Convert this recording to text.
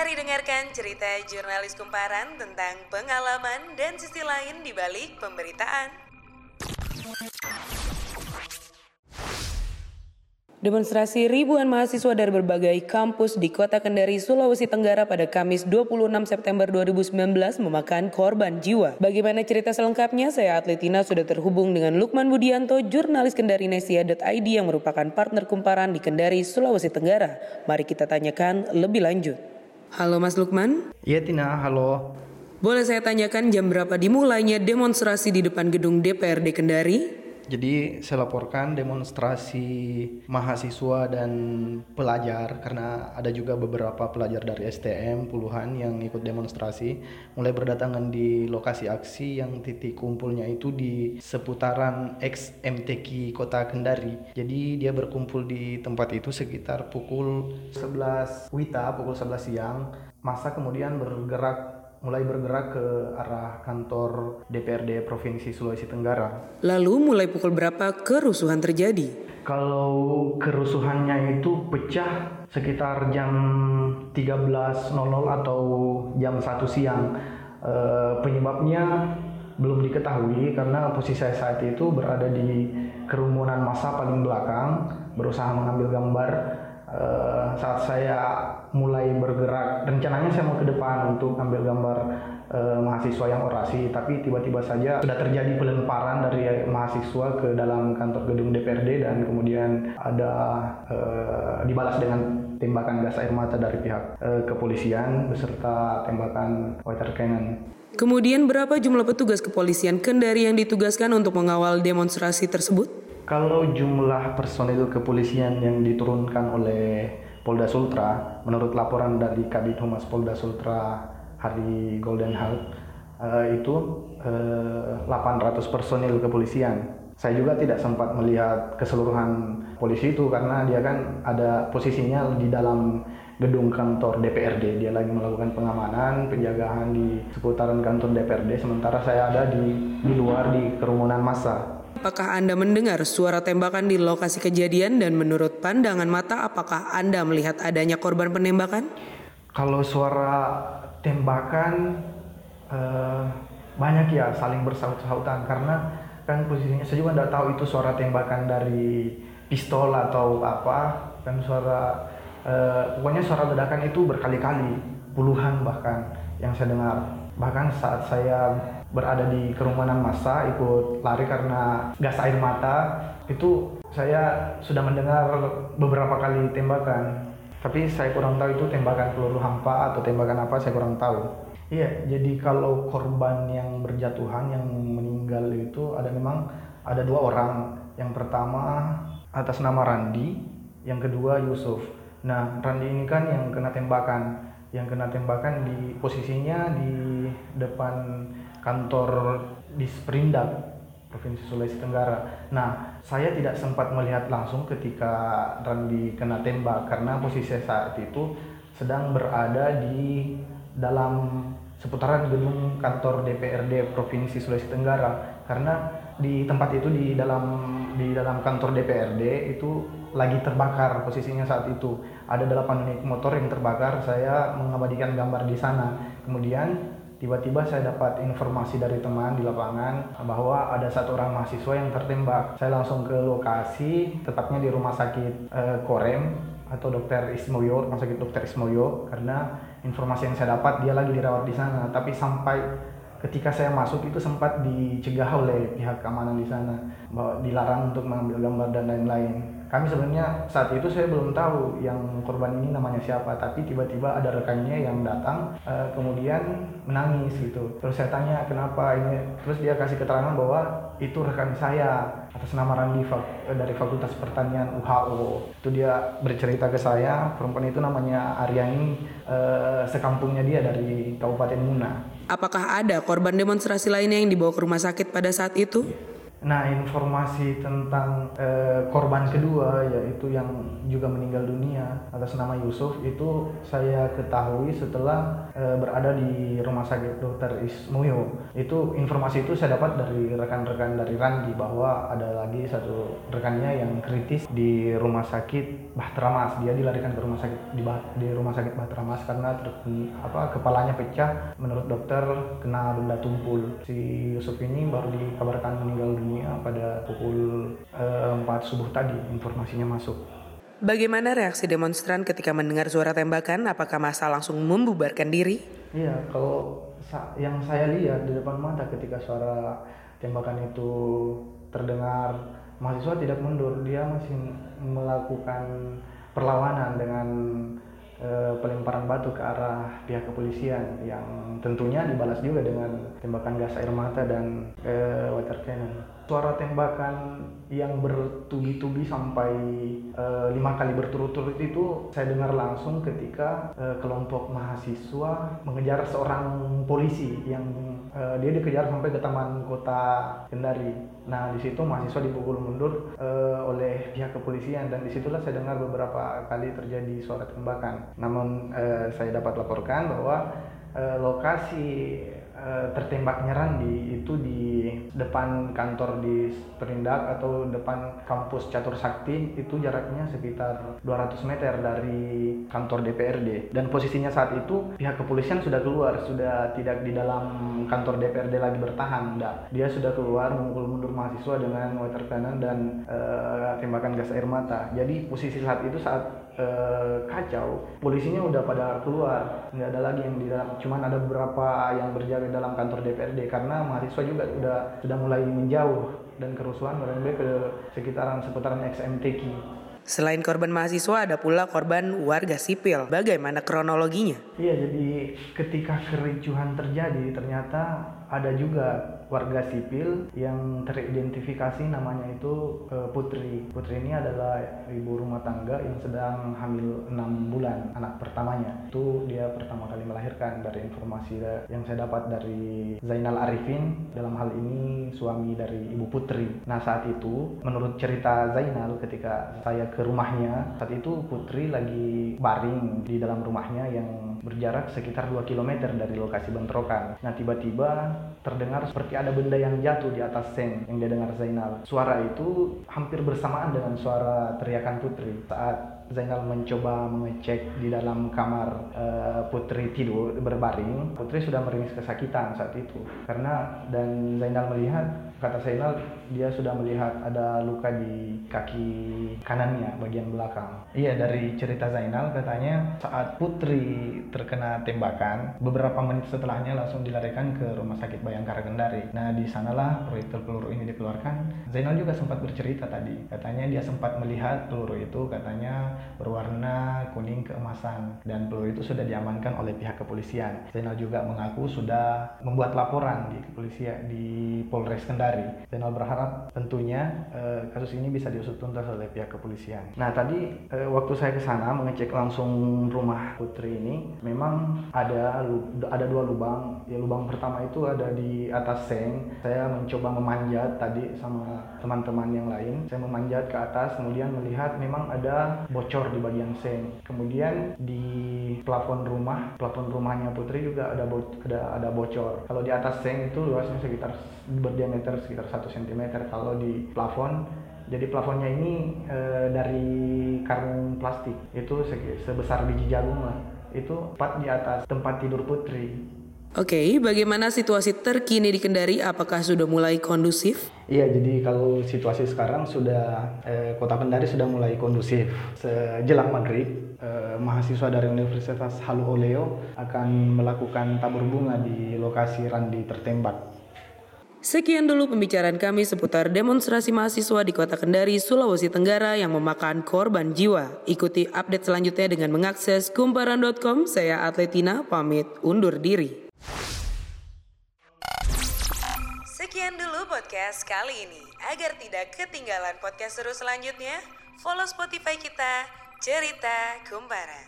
Mari dengarkan cerita jurnalis kumparan tentang pengalaman dan sisi lain di balik pemberitaan. Demonstrasi ribuan mahasiswa dari berbagai kampus di kota Kendari, Sulawesi Tenggara pada Kamis 26 September 2019 memakan korban jiwa. Bagaimana cerita selengkapnya? Saya Atletina sudah terhubung dengan Lukman Budianto, jurnalis kendarinesia.id yang merupakan partner kumparan di Kendari, Sulawesi Tenggara. Mari kita tanyakan lebih lanjut. Halo Mas Lukman. Iya Tina, halo. Boleh saya tanyakan jam berapa dimulainya demonstrasi di depan gedung DPRD Kendari? Jadi saya laporkan demonstrasi mahasiswa dan pelajar karena ada juga beberapa pelajar dari STM puluhan yang ikut demonstrasi mulai berdatangan di lokasi aksi yang titik kumpulnya itu di seputaran ex MTQ Kota Kendari. Jadi dia berkumpul di tempat itu sekitar pukul 11 Wita, pukul 11 siang. Masa kemudian bergerak mulai bergerak ke arah kantor DPRD Provinsi Sulawesi Tenggara. Lalu mulai pukul berapa kerusuhan terjadi? Kalau kerusuhannya itu pecah sekitar jam 13.00 atau jam 1 siang. E, penyebabnya belum diketahui karena posisi saya saat itu berada di kerumunan massa paling belakang, berusaha mengambil gambar Uh, saat saya mulai bergerak rencananya saya mau ke depan untuk ambil gambar uh, mahasiswa yang orasi tapi tiba-tiba saja sudah terjadi pelemparan dari mahasiswa ke dalam kantor gedung DPRD dan kemudian ada uh, dibalas dengan tembakan gas air mata dari pihak uh, kepolisian beserta tembakan water cannon. Kemudian berapa jumlah petugas kepolisian Kendari yang ditugaskan untuk mengawal demonstrasi tersebut? Kalau jumlah personil kepolisian yang diturunkan oleh Polda Sultra, menurut laporan dari Kabit Humas Polda Sultra hari Golden Health, uh, itu uh, eh, 800 personil kepolisian. Saya juga tidak sempat melihat keseluruhan polisi itu karena dia kan ada posisinya di dalam gedung kantor DPRD. Dia lagi melakukan pengamanan, penjagaan di seputaran kantor DPRD, sementara saya ada di di luar di kerumunan massa. Apakah Anda mendengar suara tembakan di lokasi kejadian dan menurut pandangan mata apakah Anda melihat adanya korban penembakan? Kalau suara tembakan uh, banyak ya saling bersaut-sautan. Karena kan posisinya saya juga tidak tahu itu suara tembakan dari pistol atau apa. Kan suara uh, pokoknya suara ledakan itu berkali-kali puluhan bahkan yang saya dengar. Bahkan saat saya berada di kerumunan massa ikut lari karena gas air mata itu saya sudah mendengar beberapa kali tembakan. Tapi saya kurang tahu itu tembakan peluru hampa atau tembakan apa saya kurang tahu. Iya jadi kalau korban yang berjatuhan yang meninggal itu ada memang ada dua orang. Yang pertama atas nama Randi yang kedua Yusuf. Nah Randi ini kan yang kena tembakan yang kena tembakan di posisinya di depan kantor di Sprindak Provinsi Sulawesi Tenggara. Nah, saya tidak sempat melihat langsung ketika Randi kena tembak karena posisi saat itu sedang berada di dalam seputaran gedung kantor DPRD Provinsi Sulawesi Tenggara karena di tempat itu di dalam di dalam kantor DPRD itu lagi terbakar posisinya saat itu ada delapan unit motor yang terbakar saya mengabadikan gambar di sana kemudian Tiba-tiba saya dapat informasi dari teman di lapangan bahwa ada satu orang mahasiswa yang tertembak. Saya langsung ke lokasi, tepatnya di rumah sakit e, Korem atau dokter Ismoyo, rumah sakit dokter Ismoyo, karena informasi yang saya dapat dia lagi dirawat di sana. Tapi sampai ketika saya masuk itu sempat dicegah oleh pihak keamanan di sana bahwa dilarang untuk mengambil gambar dan lain-lain. Kami sebenarnya saat itu saya belum tahu yang korban ini namanya siapa tapi tiba-tiba ada rekannya yang datang uh, kemudian menangis gitu. Terus saya tanya kenapa ini? Terus dia kasih keterangan bahwa itu rekan saya atas nama Randi eh, dari Fakultas Pertanian UHO itu dia bercerita ke saya perempuan itu namanya Aryani uh, sekampungnya dia dari Kabupaten Muna Apakah ada korban demonstrasi lainnya yang dibawa ke rumah sakit pada saat itu? Nah, informasi tentang eh, korban kedua yaitu yang juga meninggal dunia atas nama Yusuf itu saya ketahui setelah eh, berada di Rumah Sakit Dr. Ismuyo. Itu informasi itu saya dapat dari rekan-rekan dari Randi bahwa ada lagi satu rekannya yang kritis di Rumah Sakit Bahtera Mas. Dia dilarikan ke rumah sakit di, di Rumah Sakit Bahtera Mas karena ter, apa kepalanya pecah menurut dokter kena benda tumpul. Si Yusuf ini baru dikabarkan meninggal dunia dunia pada pukul uh, eh, 4 subuh tadi informasinya masuk. Bagaimana reaksi demonstran ketika mendengar suara tembakan? Apakah masa langsung membubarkan diri? Iya, kalau yang saya lihat di depan mata ketika suara tembakan itu terdengar, mahasiswa tidak mundur, dia masih melakukan perlawanan dengan e, pelemparan batu ke arah pihak kepolisian yang tentunya dibalas juga dengan tembakan gas air mata dan e, water cannon suara tembakan yang bertubi-tubi sampai uh, lima kali berturut-turut itu saya dengar langsung ketika uh, kelompok mahasiswa mengejar seorang polisi yang uh, dia dikejar sampai ke taman kota Kendari. Nah di situ mahasiswa dipukul mundur uh, oleh pihak kepolisian dan di situlah saya dengar beberapa kali terjadi suara tembakan. Namun uh, saya dapat laporkan bahwa uh, lokasi Eh, tertembaknya Randi itu di depan kantor di Perindak atau depan kampus Catur Sakti itu jaraknya sekitar 200 meter dari kantor DPRD dan posisinya saat itu pihak kepolisian sudah keluar sudah tidak di dalam kantor DPRD lagi bertahan enggak. Dia sudah keluar memukul mundur mahasiswa dengan water cannon dan uh, tembakan gas air mata. Jadi posisi saat itu saat Eh, kacau polisinya udah pada keluar nggak ada lagi yang di dalam cuman ada beberapa yang berjaga dalam kantor DPRD karena mahasiswa juga sudah sudah mulai menjauh dan kerusuhan merembet ke sekitaran seputaran XMTQ Selain korban mahasiswa, ada pula korban warga sipil. Bagaimana kronologinya? Iya, jadi ketika kericuhan terjadi, ternyata ada juga warga sipil yang teridentifikasi namanya itu uh, Putri. Putri ini adalah ibu rumah tangga yang sedang hamil 6 bulan anak pertamanya. Itu dia pertama kali melahirkan dari informasi yang saya dapat dari Zainal Arifin dalam hal ini suami dari Ibu Putri. Nah, saat itu menurut cerita Zainal ketika saya ke rumahnya, saat itu Putri lagi baring di dalam rumahnya yang berjarak sekitar 2 km dari lokasi bentrokan. Nah, tiba-tiba terdengar seperti ada benda yang jatuh di atas seng yang dia dengar Zainal. Suara itu hampir bersamaan dengan suara teriakan Putri saat Zainal mencoba mengecek di dalam kamar uh, Putri tidur berbaring. Putri sudah meringis kesakitan saat itu karena dan Zainal melihat kata Zainal dia sudah melihat ada luka di kaki kanannya bagian belakang. Iya dari cerita Zainal katanya saat Putri terkena tembakan beberapa menit setelahnya langsung dilarikan ke rumah sakit Bayangkara Kendari. Nah di sanalah proyektil peluru ini dikeluarkan. Zainal juga sempat bercerita tadi katanya dia sempat melihat peluru itu katanya berwarna kuning keemasan dan peluru itu sudah diamankan oleh pihak kepolisian. Zainal juga mengaku sudah membuat laporan di kepolisian di Polres Kendari. Zainal berharap tentunya eh, kasus ini bisa diusut tuntas oleh pihak kepolisian. Nah tadi eh, waktu saya ke sana mengecek langsung rumah Putri ini, memang ada ada dua lubang. Ya lubang pertama itu ada di atas seng. Saya mencoba memanjat tadi sama teman-teman yang lain. Saya memanjat ke atas, kemudian melihat memang ada bocor di bagian seng. Kemudian di plafon rumah, plafon rumahnya Putri juga ada bo ada, ada bocor. Kalau di atas seng itu luasnya sekitar berdiameter sekitar 1 cm. Kalau di plafon jadi plafonnya ini e, dari karung plastik itu sebesar biji jagung lah. Itu tepat di atas tempat tidur Putri. Oke, okay, bagaimana situasi terkini di Kendari? Apakah sudah mulai kondusif? Iya, jadi kalau situasi sekarang sudah eh, kota Kendari sudah mulai kondusif. Sejelang maghrib, eh, mahasiswa dari Universitas Halu Oleo akan melakukan tabur bunga di lokasi Randi tertembak. Sekian dulu pembicaraan kami seputar demonstrasi mahasiswa di Kota Kendari, Sulawesi Tenggara yang memakan korban jiwa. Ikuti update selanjutnya dengan mengakses kumparan.com. Saya Atletina, pamit undur diri. Sekian dulu podcast kali ini. Agar tidak ketinggalan podcast seru selanjutnya, follow Spotify kita, Cerita Kumparan.